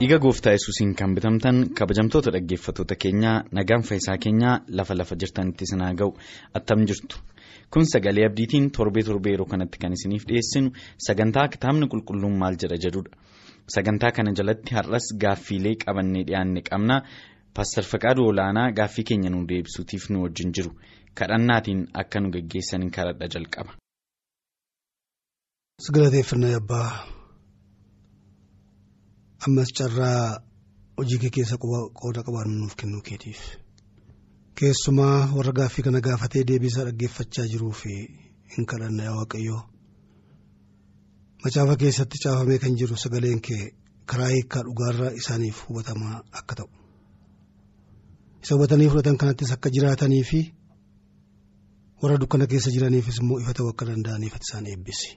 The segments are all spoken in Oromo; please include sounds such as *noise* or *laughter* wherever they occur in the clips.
Dhiiga gooftaa yesuusiin kan bitamtan kabajamtoota dhaggeeffattoota keenyaa nagaan faayisaa keenyaa lafa lafa jirtanitti sinaa ga'u. Attam jirtu. Kun sagalee abdiitiin torbee torbee yeroo kanatti kan isiniif dhiyeessinu sagantaa kitaabni qulqulluun maal jedha jedhudha sagantaa kana jalatti har'as gaaffiilee qabannee dhiyaanne qabna paastar faqaaduu olaanaa gaaffii keenya nu deebisuutiif nu wajjin jiru. Kadhannaatiin akka nu geggeessaniin kadhadha jalqaba. Ammas carraa hojii kee keessa qooda qabaannu nuuf kennuu keetiif. Keessumaa warra gaaffii kana gaafatee deebiisaa dhaggeeffachaa jiruu fi hin kadhanna yaa waaqayyoo. Macaafa keessatti caafamee kan jiru sagaleen kee karaa hiikaa dhugaarraa isaaniif hubatamaa akka ta'u. Isa hubatanii fudhatan kanattis akka jiraatanii fi warra dukkana keessa jiraniifis immoo ifa ta'uu akka danda'aniif isaan eebbisi.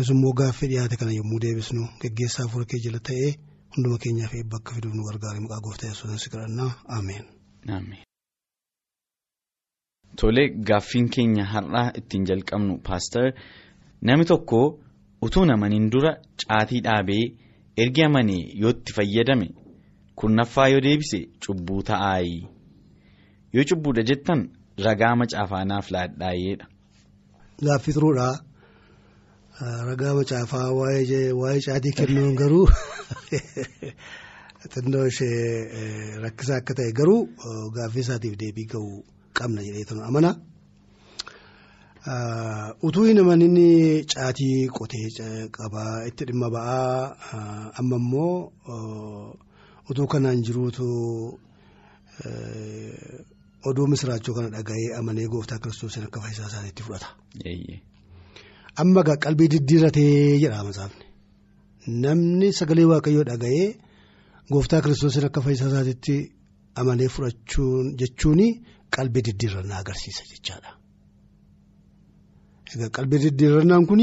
Nus immoo gaaffii dhiyaate kana yommuu deebisnu geggeessaa fuula kee jala ta'ee hunduma keenyaaf eebba akka fiduuf nu gargaare maqaa gooftaa yesuusiin si kadhannaa ameen. Tolee gaaffiin keenya har'aa ittiin jalqabnu paastar namni tokko utuu namaniin dura caatii dhaabee ergi amanee yoo itti fayyadame kurnaffaa yoo deebise cubbuu ta'aayi yoo cubbuudha jettan ragaa macaafaa naaf laadhaayeedha. Gaaffii turuudhaa. Ragaa macaafaa waa'ee caatii kennuun garuu xinnoo ishee rakkisaa akka ta'e garuu gaaffii isaatiif deebii ga'uu qabna jedheetu amana. Utuu hin amanin caatii qotee qabaa itti dhimma ba'aa amma immoo utuu kanaan jiruutu oduu misiraachoo kana dhaga'ee amanee gooftaa kiristoosiin akka fayyisaa isaaniitti fudhata. Amma egaa qalbii diddiirratee jedha masaafni namni sagalee waaqayyoo dhaga'ee gooftaa kiristoosiin akka fayyisaa isaatiitti amanee fudhachuun jechuun qalbii diddiirrannaa agarsiisa jechaadha. Egaa qalbii diddiirrannaan kun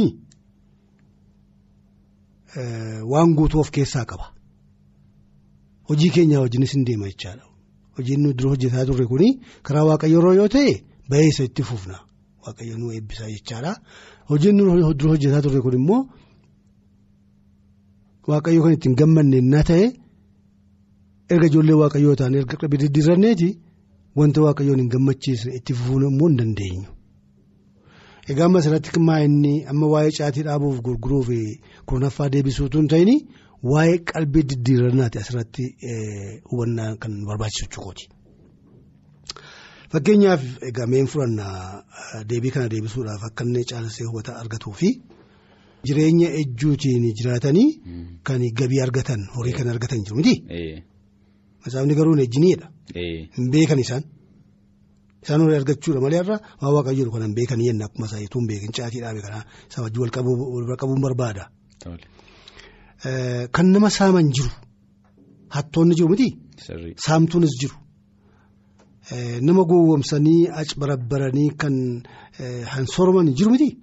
waan guutuu of keessaa qaba. Hojii keenyaa wajjinis hin deema jechaadha. Hojiin nu dura hojjetaa turre kun karaa waaqayyoo yoo ta'e bahee isa itti fufna waaqayyo nu eebbisaa jechaadha. Hojiin dura hojjetaa turre kun immoo waaqayyo kan ittiin gammanne na ta'e erga ijoollee waaqayyoo ta'an erga qalbii diddiirranneeti wanta waaqayyoon hin gammachiisne itti fufuun immoo hin dandeenyu. Egaa amma asirratti maa inni amma waa'ee caatii dhaabuuf gurguruuf kurnaffaa deebisuutu hin ta'in waa'ee qalbii diddiirrannaati asirratti hubannaa kan barbaachisu jechuudha. Fakkeenyaaf egaa meen fudhannaa deebii kana deebisuudhaaf akka inni caalsee hubata argatuu fi jireenya ejjuutiin jiraatanii kan gabii argatan horii kan argatan jiru miti. Masaafni garuu hin ejjiniidha. Hin beekan isaan. Isaan horii argachuudha malee irraa waan waaqayyo jiru kan hin beekan yenna akkuma isaa itti hin beekin caatii dhaabe kanaa isa wajjin wal qabuun barbaada. Kan nama saaman jiru hattoonni jiru miti. Saamtuunis jiru. Nama gowwomsanii ac barabbaranii kan hansooroman jiru miti.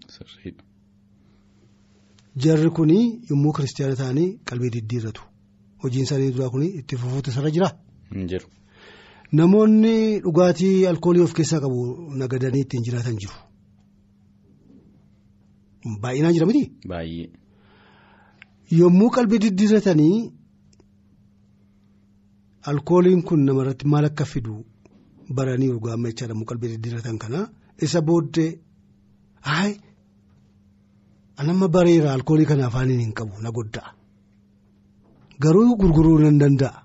Jarri kun yommuu kiristaana ta'anii qalbii diddiirratu. Hojiin isaanii duraa kun itti fufuutu isarra jira. Namoonni dhugaatii alkoolii of keessaa qabu nagadanii ittiin jiraatan jiru. Baay'inaan jira miti. Baay'ee. Yommuu qalbii diddiirratanii alkooliin kun namarratti maal akka fidu. Baranii dhugaa amma jechaadha muka qalbii diddiirratan kana isa booddee hayi anamma bareera alkoolii kana afaaniin hin qabu na godda'a garuu gurguruu nan danda'a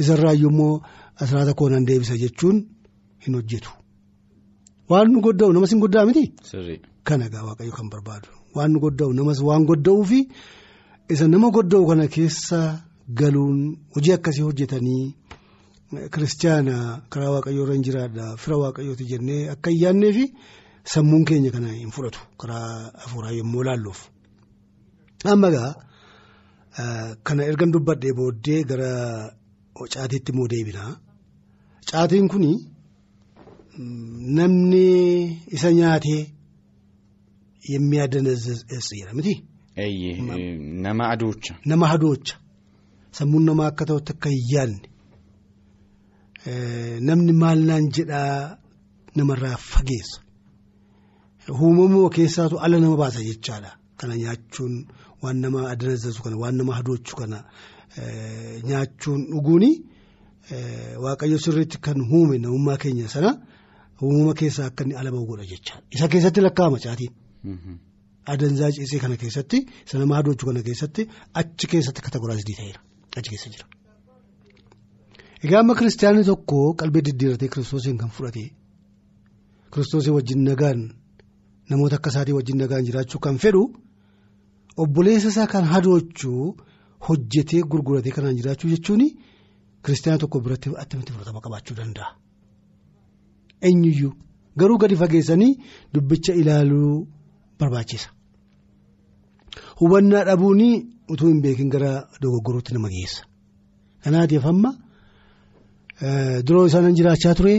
isarraa immoo asirraa koo nan deebisa jechuun hin hojjetu waan nu godda'u namas hin godda'a miti. Kana egaa waaqayyo kan barbaadu waan nu godda'u namas waan godda'uu fi isa nama godda'u kana keessa galuun hojii akkasii hojjetanii. Kiristaana karaa waaqayyoo irra hin jiraadha fira waaqayyooti jennee akka hin yaadnee fi sammuun keenya kana hin fudhatu karaa hafuuraa yommuu laalluuf. Amma egaa kana ergan dubbadhee booddee gara caatiitti immoo deebinaa. Caatiin kun namni isa nyaatee yemmuu miti. Nama adoocha. Nama adoocha. Sammuun namaa akka ta'utti akka hin yaadne. Namni maal naan jedhaa namarraa fageessa. Uumamoo keessaatu ala nama baasa jechaadha. Kana nyaachuun waan nama adanazzasu kana waan nama hadoochu kana nyaachuun dhuguuni waaqayyo sirriitti kan uume namummaa keenya sana uumama keessaa akka inni ala bahu godha jechaadha. Isa keessatti lakkaa'ama caatiin. Adanzaa ciisee kana keessatti isa nama hadoochu kana keessatti achi keessatti kategoraayizdii ta'eera. Achi keessa jira. Egaa amma kiristaanni tokko qalbii diddiiratee kiristoosiin kan fudhate kiristoosii wajjin nagaan namoota akka isaatii wajjin nagaan jiraachuu kan fedhu obboleessa isaa kan hadoochuu hojjetee gurguratee kanaan jiraachuu jechuun kiristaana tokko biratti attamitti fudhatama qabaachuu danda'a. Eenyuyyuu garuu gadi fageessanii dubbicha ilaaluu barbaachisa. Hubannaa dhabuun utuu hin beekin gara dogoggorootti nama geessa. Kanaatiif amma. Duroo isaan jiraachaa ture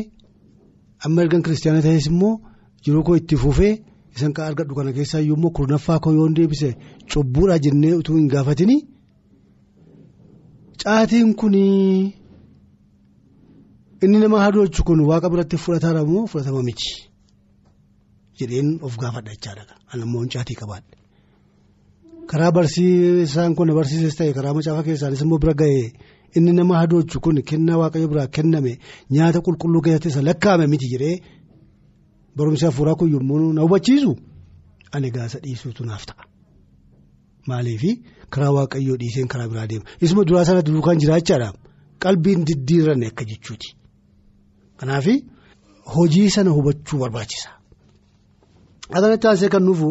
amma ergan kiristaana ta'es immoo jiruu koo itti fufee isan kan argadhu kana keessaa immoo kurnaffaa koo yoon deebise cubbuudha jennee utuu hin gaafatini. Caatiin kun inni nama hadoochu kun waaqa biratti fudhataadha moo fudhatama miti jedheen of gaafadha jechaadha. Anammoo caatii qabaadha. Karaa barsiisaan kun barsiises ta'e karaa macaafa keessaanis immoo bira ga'ee. Inni nama hadoochu kun kennaa waaqayyo biraa kenname nyaata qulqulluu keessatti isa lakkaa'ame miti jedhee barumsi hafuuraa kun yommuu na hubachiisu ani gaasa dhiisuutu naaf ta'a. Maaliif karaa waaqayyoo dhiiseen karaa biraa deema. Isuma duraa sanatti duukaan jiraachaadha. Qalbiin diddiirranne akka jechuuti. Kanaaf hojii sana hubachuu barbaachisa. Adanatti aansee kan nuufu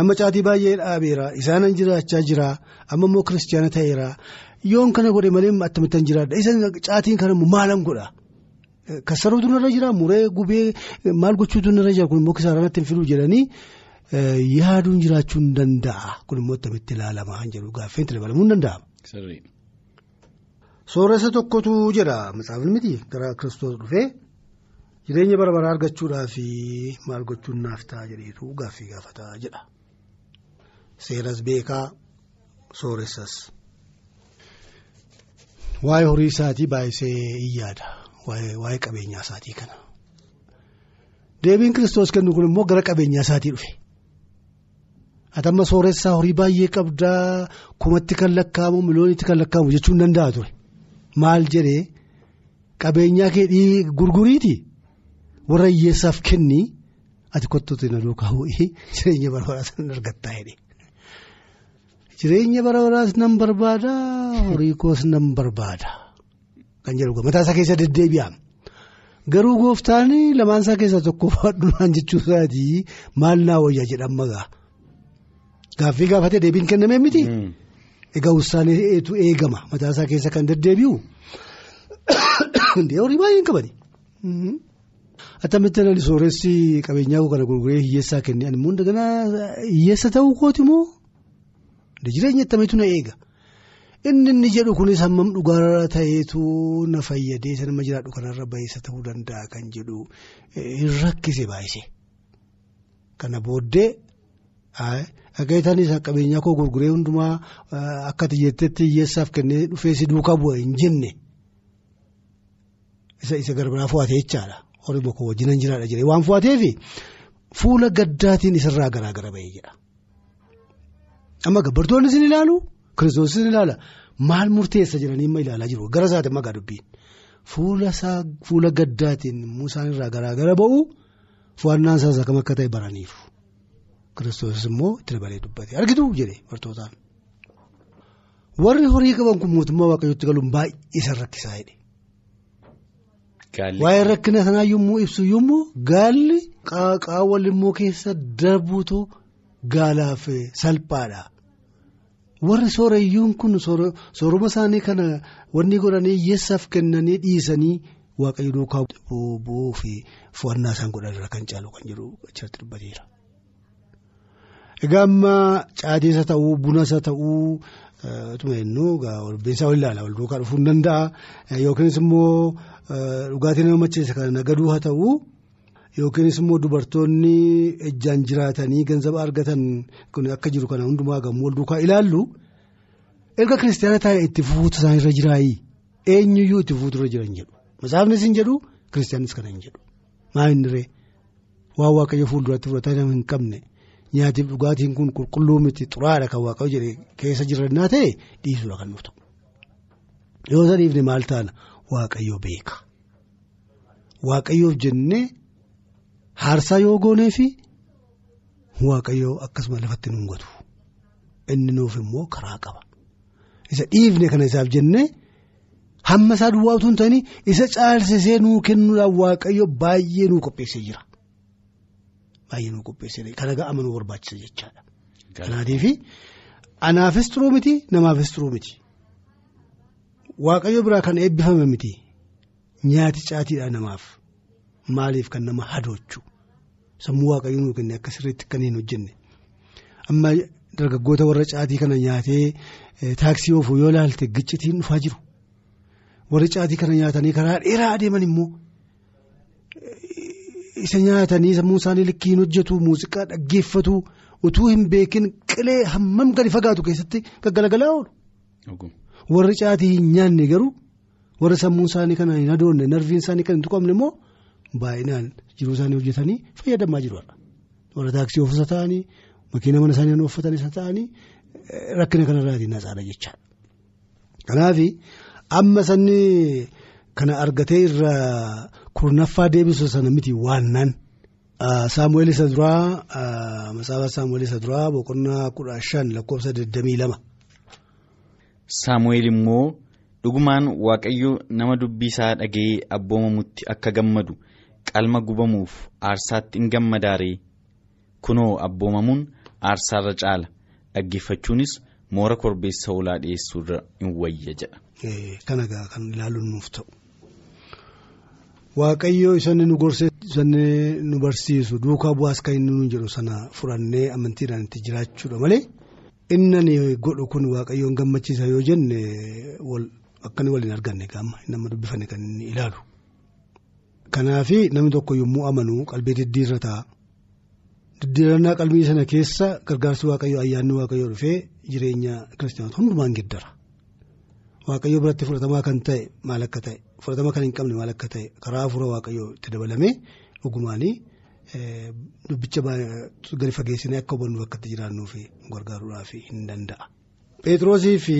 amma caatii baay'ee dhaabeera isaanan jiraachaa jira amma immoo kiristaana ta'eera. Yoon kana godhe malee attamittan jiraadha. Isa caatiin kana maalan godha? Kassaruutu narra jira muree gubee maal gochuutu narra jira kun immoo kisaaraan ittiin fiduu jedhanii yaaduun jiraachuu hin danda'a. Kun immoo attamitti ilaalamaa hin jedhu gaaffeen itti dabalamuu hin danda'ama. Sooressa tokkotu jedha matsaafni miti gara kiristoos dhufee jireenya bara baraa argachuudhaaf maal gochuun naaf ta'a jedheetu gaaffii gaafataa jedha. Seeras beekaa sooressas. Waa'ee horii isaatii baay'isee in yaada waa'ee qabeenyaa isaatii kana. Deebiin kiristoos kennu kun immoo gara qabeenyaa isaatii dhufe. Atamma sooressaa horii baay'ee qabdaa kumatti kan lakkaa'amu miliyoonitti kan lakkaa'amu jechuun danda'a ture. Maal jedhee qabeenyaa kee gurguriiti warra hiyyeessaaf kenni ati kottuutti na duukaa bu'ii *laughs* jireenya sana argattaa jedhe. Jireenya bara baraas nan barbaada horii koos nan barbaada kan jedhu mataa isaa keessa deddeebi'aam. Garuu gooftaan lamaan isaa keessaa tokko *laughs* fudhadhunaan jechuu isaatii maal naa wayya jedhan magaa. Gaaffii gaafatee deebiin kennamee miti. Egaa ussaan eetu eegama mataa isaa keessa kan deddeebi'u. *coughs* Horii baay'een qabani. Attamitti ani sooressi qabeenyaa kana gurguree hiyyeessaa kenne ani immoo hiyyeessa ta'uu kooti moo? Jireenya akkamiitu na eega. Inni inni jedhu kunis hammam dhugaa ta'eetu na fayyadee isa nama jiraadhu kanarra baay'isa ta'uu danda'a kan jedhu hin rakkise baay'ise. Kana booddee dhageetaanis qabeenyaa koo gurguree hundumaa akka xiyyeetteetti hiyyeessaaf kennee dhufee si duukaa bu'a hin jenne isa isa garbiraa fo'atee jechaadha. Horii bokkoo wajjin jiraadha jedhee waan fo'ateef fuula gaddaatiin isarraa garaagara bahee jedha. Amma gabbartoonni isin ilaalu kiristoos isin ilaala maal murteessa jedhanii amma ilaalaa jiru gara isaati magaa dubbiin fuula gaddaatiin muusaan irraa garaagara ba'u. Fo'annaan isaas akkam akka ta'e baraniiru kiristoos immoo itti dabalee dubbate argitu jedhe bartootaan. Warri horii qaban kun mootummaa waaqayyootti galuun baay'ee isa rakkisaa jedhe. Waa'ee rakkina sanaa yommuu ibsu yommuu gaalli qaawwa immoo keessa darbuutu gaalaaf salphaadha. warri sooreyyuun kun sooroma isaanii kana wanni godhanii hiyyeessaaf kennanii dhiisanii waaqayyo duukaa bu'uu fi fo'annaa isaan godhan kan caalu kan jedhu achirratti dubbateera. Egaa amma caatiisa ta'uu bunasa ta'uu tuma jennuu olbeensaa wal ilaala wal duukaa dhufuu hin danda'a yookiinis immoo dhugaatii nama macheessa kana nagaduu haa ta'uu yookiinis immoo dubartoonni ejjaan jiraatanii ganzaba argatan kun akka jiru kana hundumaa gammoo wal duukaa ilaallu erga kiristaana taa'ee itti fufuutu isaan irra jiraayii eenyuyyuu itti fufuutu irra jiran jedhu masaafnis hin jedhu kiristaanis kana hin jedhu maa hin diree waan waaqayyo fuulduratti fudhatanii hin qabne. Nyaatiif dhugaatiin kun qulqulluu miti xuraadha kan waaqayyo jedhe keessa jirannaa ta'e dhiisuudha kan nuuf ta'u. Yoo sadiifne maal taana waaqayyo beeka. Waaqayyoof jennee haarsaa yoo goonee fi waaqayyoo akkasuma lafatti nu gatu. Inni nuuf immoo karaa qaba. Isa dhiifne kana isaaf jennee hamma isaa duwwaa utuu hin ta'in isa caalsisee nuu kennuudhaan waaqayyo baay'ee nuu qopheessee jira. Baay'ee nu qopheessee kan egaa amanuu barbaachisa jechaadha. Kanaatiif anaafis turuu miti namaafis turuu miti. Waaqayyo biraa kan eebbifame miti nyaati caatiidha namaaf maaliif kan nama hadoochu sammuu waaqayyo nuu kenne akka sirriitti kan hin hojjenne amma dargaggoota warra caatii kana nyaatee taaksii oofuu yoo ilaalte giccitiin dhufaa jiru warri caatii kana nyaatanii karaa dheeraa adeeman immoo. Isa nyaatanii sammuu isaanii likkiin hojjetu muuziqaa dhaggeeffatu utuu hin beekin qilee hammam gadi fagaatu keessatti gaggalagalaa oolu. Warri caatii hin nyaanne garuu warri sammuu isaanii kana hin hadoonne narviin isaanii kan hin tuqamne immoo baay'inaan jiruu isaanii hojjetanii fayyadamaa jiru. Warra taaksii oofisa ta'anii makiina mana isaanii uffatanis ta'anii rakkina kanarraatiin hasaadha jechaadha. Kanaaf amma sanni kana argatee irraa. kurnaffaa deebisu sana miti waannan saamu'eel isa duraa masaafaa saamu'eel isa duraa boqonnaa kudha shan lakkoofsa digdamii lama. saamu'eel immoo dhugumaan waaqayyo nama dubbii isaa dhaga'ee abboomamutti akka gammadu qalma gubamuuf aarsaatti hin gammadaaree kunoo abboomamuun aarsaarra caala dhaggeeffachuunis moora korbeessa hoolaa dhiyeessuurra hin wayya jedha. Kana kan ilaaluun nuuf ta'u. Waaqayyoo isanni nu gorsee isanni nu barsiisu duukaa bu'aas kan inni nu jedhu sana furannee amantiidhaan itti jiraachuudha malee inni godhu kun waaqayyoon gammachiisa yoo jenne akka inni waliin arganne gaama nama dubbifanne kan inni ilaalu. Kanaaf namni tokko yommuu amanu qalbii diddiirra ta'a. Diddiirannaa qalbii sana keessa gargaarsi waaqayyoo ayyaanni waaqayyoo dhufee jireenya kiristaanota hundumaan geddara. Waaqayyoo biratti fudhatamaa kan ta'e maal akka ta'e fudhatama kan hin qabne maal akka ta'e karaa hafuura waaqayyoo itti dabalamee dhugumaanii dubbicha gadi fageessinee akka hubannu akka itti jiraannuuf nu gargaaruudhaaf hin danda'a. Pheexroosii fi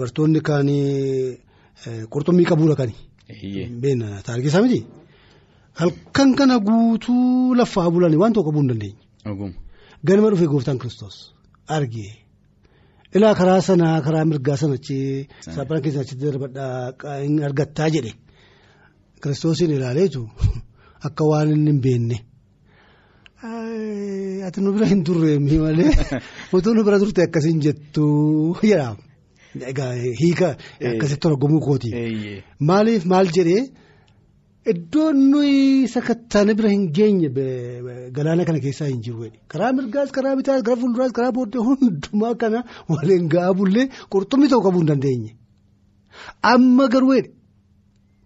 bartoonni kaanii qurxummii qabuudha kani. Beena taarikisaa miti. Halkan kana guutuu laffaa bulanii waan tokko qabuu hin dandeenye. Ganama dhufee gooftaan kiristoos argee. Ilaa karaa sanaa karaa mirgaa sanachi saaphana keessa achitti darbadhaa argattaa jedhe kiristoosiin ilaaleetu *laughs* akka waan inni hin beenne. Ati nu bira hin turre malee *laughs* utuu nu bira turte akkasiin jettu jedhama. Hiika akkasitti argamuu kooti. Maaliif maal jedhee iddoon nuyi sakattaana bira hin geenye galaana kana keessaa hin jiru karaa mirgaas karaa bitaas karaa fuulduraas karaa booddee hundumaa kana waliin ga'aa bullee qurxummii ta'uu qabuu hin dandeenye. Amma garuu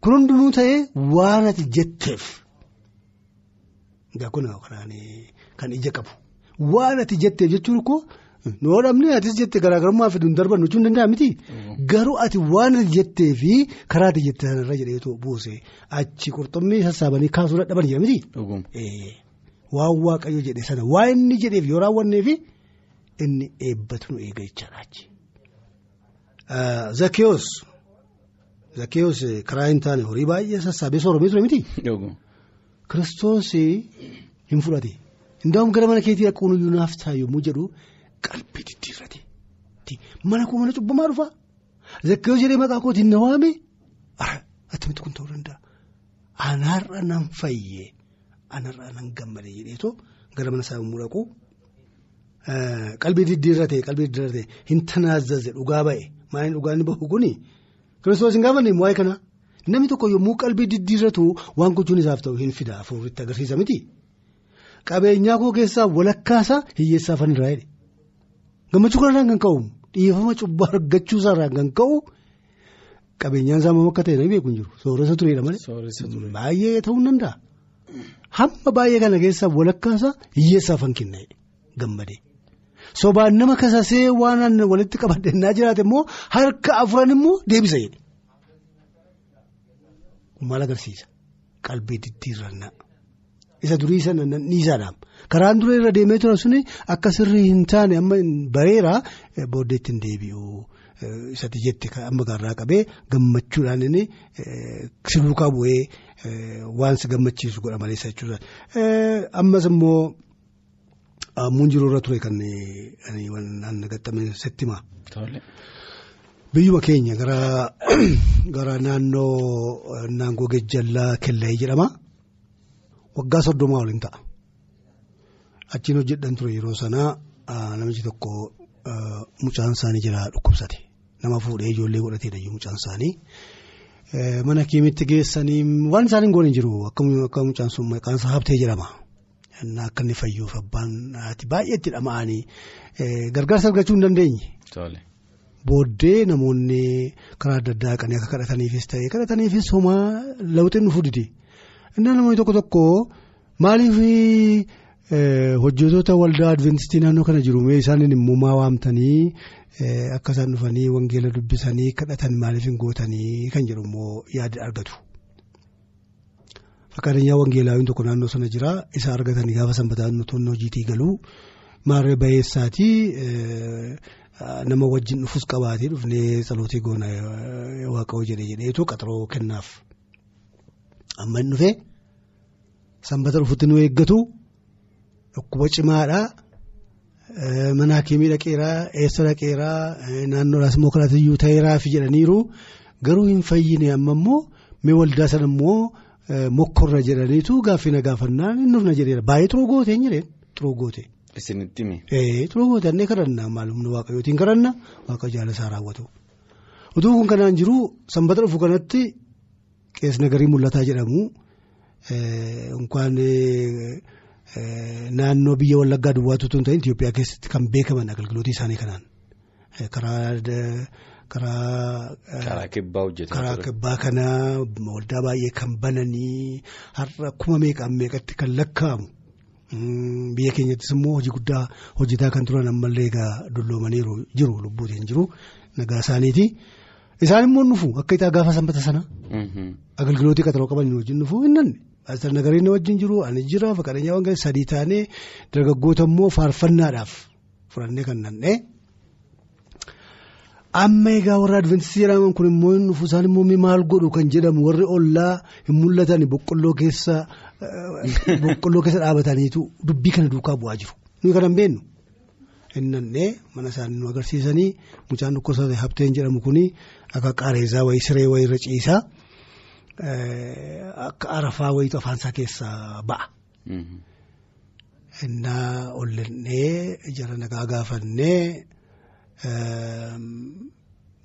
kun hundinuu ta'ee waan ati jetteef. Egaa kun kan ija qabu waan ati jetteef jechuun koo noo dhabnee atis jette garaagarummaa fiduun darban jechuun danda'a miti. Garuu ati waan jettee fi karaa ati jette sanarra jedheetu buuse achi qurxummii sassaabanii kaasuu dadhaban jira miti. Waan waaqayyo jedhe sana waan inni jedheef yoo raawwanneef inni eebbatu nu eega jechaadha achi. Zakkeewus Zakkeewus karaa hin taane horii baay'ee sassaabee sooromee ture miti. Kiristoos hin fudhate. Indaa'um gara mana keetii akka iyyuu naaf ta'a yommuu jedhu qalbii diddiirrate. Mana koo mana cubbamaa dhufaa. Zakkeewus jedhee maqaa kootiin na waame. Attamitti kun ta'uu danda'a. Anaarra nan fayyee anarraa nan gammade jedheetoo gara mana isaa yommuu dhaqu qalbii diddiirratee qalbii diddiirratee hin tanaazaze dhugaa ba'e maaliin dhugaa inni bahu kuni kiristoos hin gaafanne waa'ee kana namni tokko yommuu qalbii diddiirratu waan gochuun isaaf ta'u hin fida afuuritti agarsiisa miti qabeenyaa koo keessaa walakkaasaa hiyyeessaaf hin irraa jedhe gammachuu kanarraan kan ka'u dhiifama cubbaa argachuu isaarraan kan ka'u qabeenyaan isaa maal akka ta'e namni beeku hin jiru sooressa tureedha malee baay'ee ta'uu ni danda'a. Hamma baay'ee kana keessaa walakkaasaa hiyyeessaaf kan kenna gammadee sobaan nama kasasee waan walitti qabadhennaa jiraate immoo harka afuran immoo deebisa jedhe maal agarsiisa qalbii diddiirrannaa isa durii sana dhiisaadhaam karaan dura irra deemee ture suni akka sirrii hin taane amma bareera booddeetti hin deebi'u isatti jette amma gaarraa qabee gammachuudhaan inni siluukaa bu'ee. Waan si gammachiisu godha malee isa jechuudha. Ammas immoo muun jiru irra ture kan waan nagaxxame settima. Biyyuma keenya gara *clears throat* naannoo naangoo Gejjallaa Kellayii jedhama. Waggaa soddomaa waliin ta'a. Achiin hojjedhan ture yeroo sanaa namichi tokko mucaan isaanii jira dhukkubsate. Nama fuudhee ijoollee godhateedha mucaan isaanii. Mana kiimitti geessanii waan isaanii goone jiru akka mucaan sun maqaan isaa Habtee jedhama. Akka inni fayyuuf abbaan haati baay'eetti dhama'anii gargaarsa argachuu hin dandeenye. Booddee namoonni karaa adda addaa qanii akka kadhataniifis ta'ee kadhataniifis homaa lawxiin nuuf dide. Namoonni tokko tokko maaliif hojjetoota waldaa adventistii naannoo kana jiru mee isaaniin immoo maa waamtanii. Akka isaan dhufanii wangeela dubbisanii kadhatan maaliif hin gootanii kan jedhu immoo yaada argatu. Fakkeenyaaf wangeelaawwan tokko naannoo sana jira isa argatanii gaafa sanbataa nutoonni hojiitii galuu maarree bayeessaatii nama wajjin dhufus qabaatee dhufnee salootii goona waaqa'uu jedhee jedheetu qaxaroo kennaaf. Amma hin dhufee sanbata dhufutti nu eeggatu dhukkuba cimaadhaa. Mana hakimii dhaqeeraa eessa dhaqeeraa naannoodhaas immoo karaatiyyuu ta'eeraa fi jedhaniiru garuu hin fayyine amma immoo mee waldaa sana immoo mokkorra jedhaniitu gaaffii na gaafannaan hin dhufna jedheera baay'ee xuroo goote hin jedheen xuroo goote. Isinitti mi? Xuroo goote annee kadhanna maalumni waaqayyootiin kadhanna waaqa jaalasaa raawwatu. Utuu kun kanaan jiru sanbata dhufu kanatti qeesna garii mul'ataa jedhamu inkwaan. Naannoo biyya wallaggaa duwwaatu tun ta'in Itoophiyaa keessatti kan beekaman agalgilootii isaanii kanaan karaa karaa kibbaa hojjetaa karaa kibbaa kana waldaa baay'ee kan bananii har'a kuma meeqaan meeqatti kan lakkaa'amu biyya keenyattis immoo hojii guddaa hojjetaa kan turan ammallee egaa dulloomaniiru jiru lubbuutiin jiru nagaa isaaniiti. Isaan immoo nufu akka itti gaafa sanbata sana. Agalgilootii qaxaroo qaban wajjin nufu hin nanne. Asxaan nagariin wajjin jiru ani jira fakkeenyaa waan gadi sadii taanee dargaggoota immoo faarfannaadhaaf fudhannee kan nanne. Amma egaa warra Adventistii jedhaman kun immoo hin dhufu isaan immoo maal godhu kan jedhamu warri ollaa hin mul'atan boqqolloo keessa boqqolloo keessa dhaabataniitu dubbii kana duukaa bu'aa jiru. Nuyi kan hin beeknu. Hin nannee mana isaanii nu agarsiisanii mucaan dhukkubsate habteen jedhamu kuni akka qaareezaa wayii siree wayii irra ciisaa. Akka arafaa wayiitu afaansaa keessaa ba'a. Innaa ollennee jara nagaa gaafannee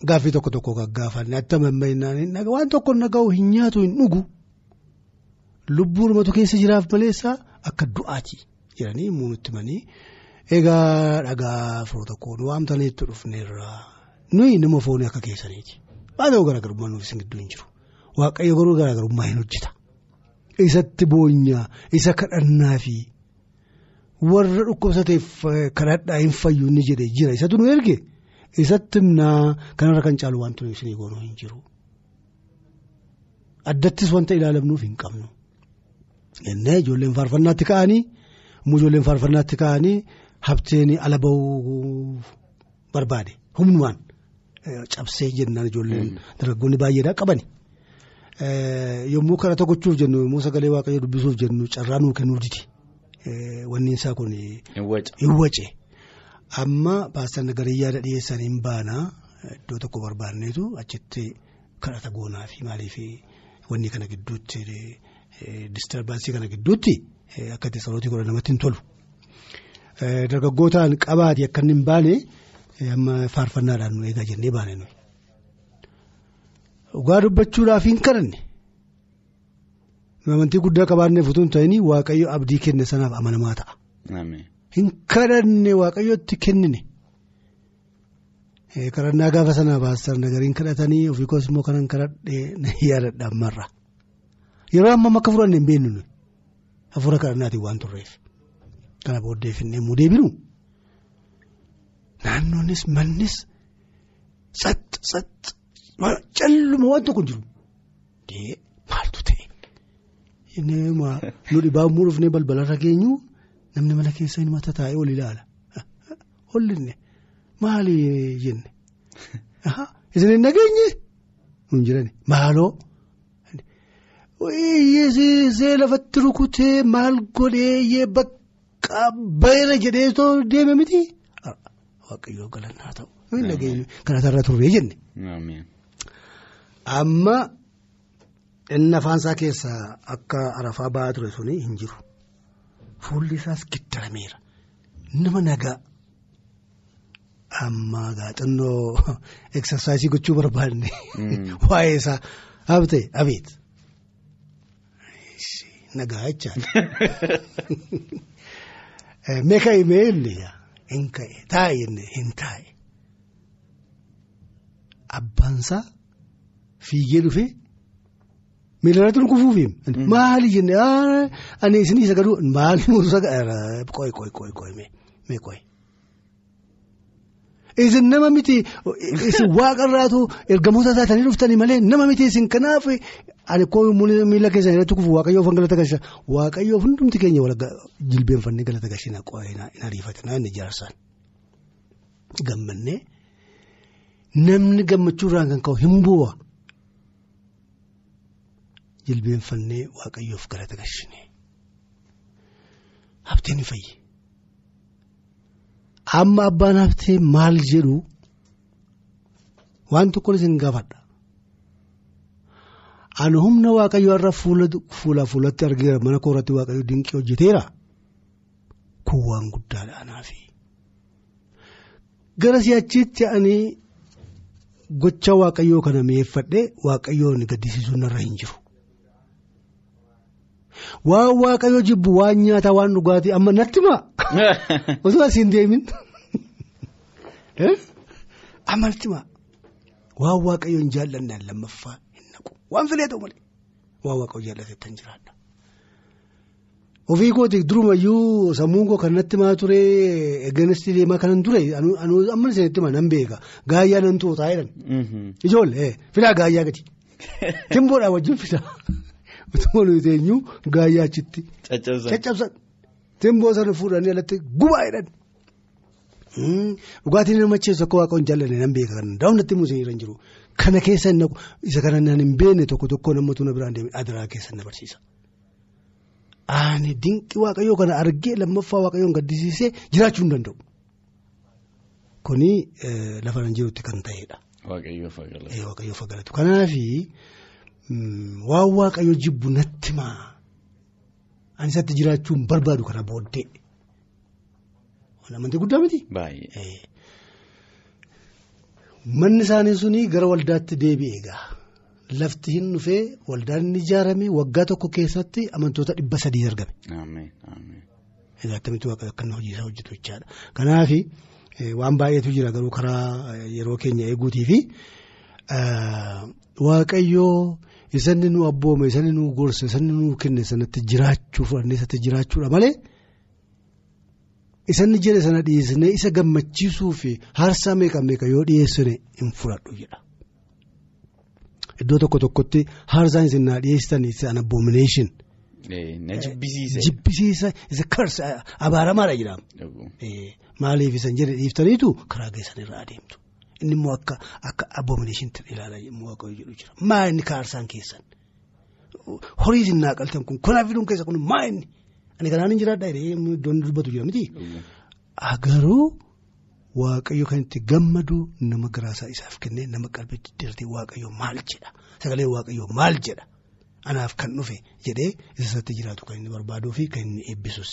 gaaffii tokko tokko gaggaafannee attama ammayyinaan waan tokko naga'u hin nyaatu hin dhugu lubbuun matu keessa jiraaf maleessaa akka du'aati jedhanii muunutti manii egaa dhagaa firoo tokko nu waamtaniitti dhufneerra nuyi nama foonii akka keessaniiti waan ta'u garaagarummaa nuuf isin gidduu hin jiru. Waaqayyo garuu garaagarummaa hin hojjeta. Isatti boonyaa isa kadhannaa fi warra dhukkubsateef kadhadhaa hin fayyu ni jedhee jira isatu nu erge isatti himnaa kanarra kan caalu wanti nuyi isinii goonuu hin jiru. Addattis wanta ilaalamnuuf hin qabnu. Innee ijoolleen faarfannaatti ka'anii ijoolleen faarfannaatti ka'anii habteen ala bahuu barbaade humnumaan cabsee jennaan ijoolleen dargaggoonni baay'eedhaa qabani. Yommuu kadhata gochuuf jennu yommuu sagalee waaqayyoo dubbisuuf jennu carraa nuu kennuuf didi wanni isaa kun hin wace amma baastan nagarii yaada dhiyeessanii hin baanaa iddoo tokko barbaanneetu achitti kadhata goonaa fi maaliif wanni kana gidduutti distarbansii kana gidduutti akka itti salootii godhan namatti hin tolu. Dargaggootaan qabaate akka inni hin baane amma faarfannaadhaan nu eegaa jennee baane nuyi. Dhugaa dubbachuudhaaf hin kadhanne amantii guddaa qabaanneef utuu hin ta'in waaqayyo abdii kenne sanaaf amanamaa ta'a. Hin kadhanne waaqayyotti kennine. Kadhannaa gaafa sanaa baastar nagariin kadhatanii ofii koos immoo kanan kadhadhee yaadadha ammarra. Yeroo amma akka fudhanne hin beeknu hafuura kadhannaatiin waan turreef. Kana booddee finnee immoo deebinu naannoonis mannis sat sat calluma waan tokko jiru. Dee maaltu ta'e? Nu *laughs* dhibaa immoo dhufnee balbalarra geenyu namni mana keessa inni mata taa'ee ol ilaala. *laughs* Hollinne maali jenne? *laughs* Isin hin nageenye? Nun jirani maaloo? Yeesee lafatti rukutee maal godhee bakka bayra jedhee too deeme miti. Waaqayyoo galannaa ta'u. Nageenye kanarra turree jenne. Amma inni afaansaa keessaa akka arafaa ba'aa ture suni hin jiru. Fuulli isaas giddarameera. Nama nagaa. Amma gaaxannoo eksarsaayisii gochuu barbaadne. Waa'ee isaa abtee abeet. Nagaa jechaan. Meeqa himee illee hin ka'e taa'e jennee hin taa'e. Abbaansaa fiigee dhufee miilarratti nu kufuufiin. Maali jennee ani isinii sagaduu maali qoy qoy qoy qoy mee qoy. Isin nama miti isin *laughs* waaqarraatu ergamoota taatanii dhuftanii malee nama miti isin kanaaf koo miila keessan irratti kufu waaqayyoof galata galcha waaqayyoof hundumti keenya wal jilbeenfannee galata galchina hin ariifatinaa inni jaarsaan. Gammannee namni gammachuurraan kan ka'u hin bu'a. Jilbeenfannee waaqayyoof galata galchine. Habteen fayyi. Amma abbaan haftee maal jedhu waan tokko isin gaafadha. Ani humna waaqayyoo irra fuula fuulatti argeera mana koo irratti waaqayyoo dinqii hojjeteera. Kun waan guddaadha anaafi. Gara si'achiitti ani gocha waaqayyoo kana mi'eeffadhee waaqayyoon gaddisiisuun narra hin jiru. Waan waaqayyoo jibbu waan nyaataa waan dhugaatii amma natti maa. *laughs* Osoo asiin deemin. *laughs* Amma natti maa. Waan waaqayyoon jaallannaan lammaffaa hin naqu. Waan filee ta'u malee. Waan waaqayyoo jaallatetti hin jiraadha. Ofii kooti durumayyuu sammuun koo kan natti maa ture eeganistii deemaa kanan ture amma isinitti maa nan beeka gaayyaa nan tuutaa jedhan. Ijoollee fidaa gaayyaa gadi. *laughs* Timboodhaa wajjin fidaa. Utuma nuyi teenyu gaayyaa achitti. Caccabsan. Timboo sana fuudhanii alatti gubaa jedhan. Dhugaatiin nama macheessu akka waaqayyoon jaallanne nan beeka kan daawwannatti immoo isin jiru. Kana keessa hin naqu isa kana nan hin beekne tokko tokko namoota na biraan deemee adiraa keessa na barsiisa. Ani dinqi waaqayyoo kana argee lammaffaa waaqayyoon gaddisiisee jiraachuu hin danda'u. Kuni lafa nan jirutti kan ta'edha. Waaqayyoof galatu. Kanaafi waan waaqayyoo jibbu natti maa. Ani isatti jiraachuu hin barbaadu kana booddee. Amantii guddaa miti. Baay'ee. Manni isaanii suni gara waldaatti deebi'e egaa. Lafti hin dhufee waldaan inni ijaarame waggaa tokko keessatti amantoota dhibba sadii argame. Egaa akkamitti waaqayyo akka hojii isaa hojjetu jechaadha. Kanaaf waan baay'eetu jira garuu karaa yeroo keenya eeguutii fi waaqayyoo isanni nu abboome isanni nu gorse isanni nu kenne sanatti jiraachuu fudhannee isatti jiraachuudha malee. Isanni jedhe sana dhiyeessinee isa gammachiisuu fi haarsaa meeqa meeqa yoo dhiyeessine hin fudhadhu jedha. Iddoo tokko tokkotti haarsaan isin naa dhiyeessitan an abomination. Na jibbisiisa. Jibbisiisa isa karsa abaaramaadha jedhama. Maaliif isan jedhe dhiiftaniitu karaa keessan irra adeemtu. inni immoo akka akka abomination ilaalaa waaqayoo jedhu jira. Maa inni kaarsaan keessan horii isin naaqaltan kun kanaaf fiduun keessa kun maa inni ani kanaan hin jiraadha iddoon dubbatu jira miti. Agaruu waaqayyo kan itti gammadu nama garaasaa isaaf kennee nama qalbiitti dirtee waaqayyo maal jedha sagalee waaqayyo maal jedha. Anaaf kan dhufe jedhee isatti jiraatu kan inni barbaaduu fi kan inni eebbisus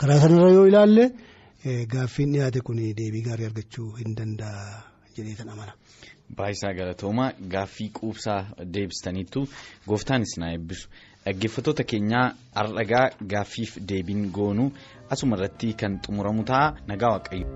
karaa sanarra yoo ilaalle gaaffiin dhiyaate kun deebii gaarii argachuu hin danda'a. jedhee kan amana. Baay'isaa galatoomaa gaaffii quubsaa deebistaniittu gooftaan isin eebbisu dhaggeeffattoota keenyaa ardhagaa gaaffiif deebiin goonuu asuma irratti kan xumuramu ta'a nagaa waaqayyo.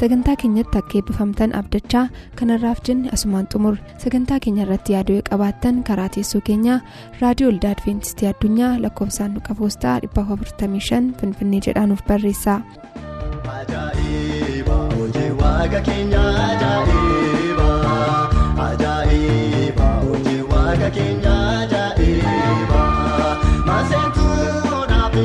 sagantaa keenyatti akka eebbifamtan abdachaa kanarraaf jenne asumaan xumurre sagantaa keenya irratti yaaduu qabaattan karaa teessoo keenyaa raadiyoo olda adventistii addunyaa lakkoofsaanduqa poostaa 455 finfinnee jedhaanuf barreessa. Keenya ajaa'iba. Maasee tuunaa fi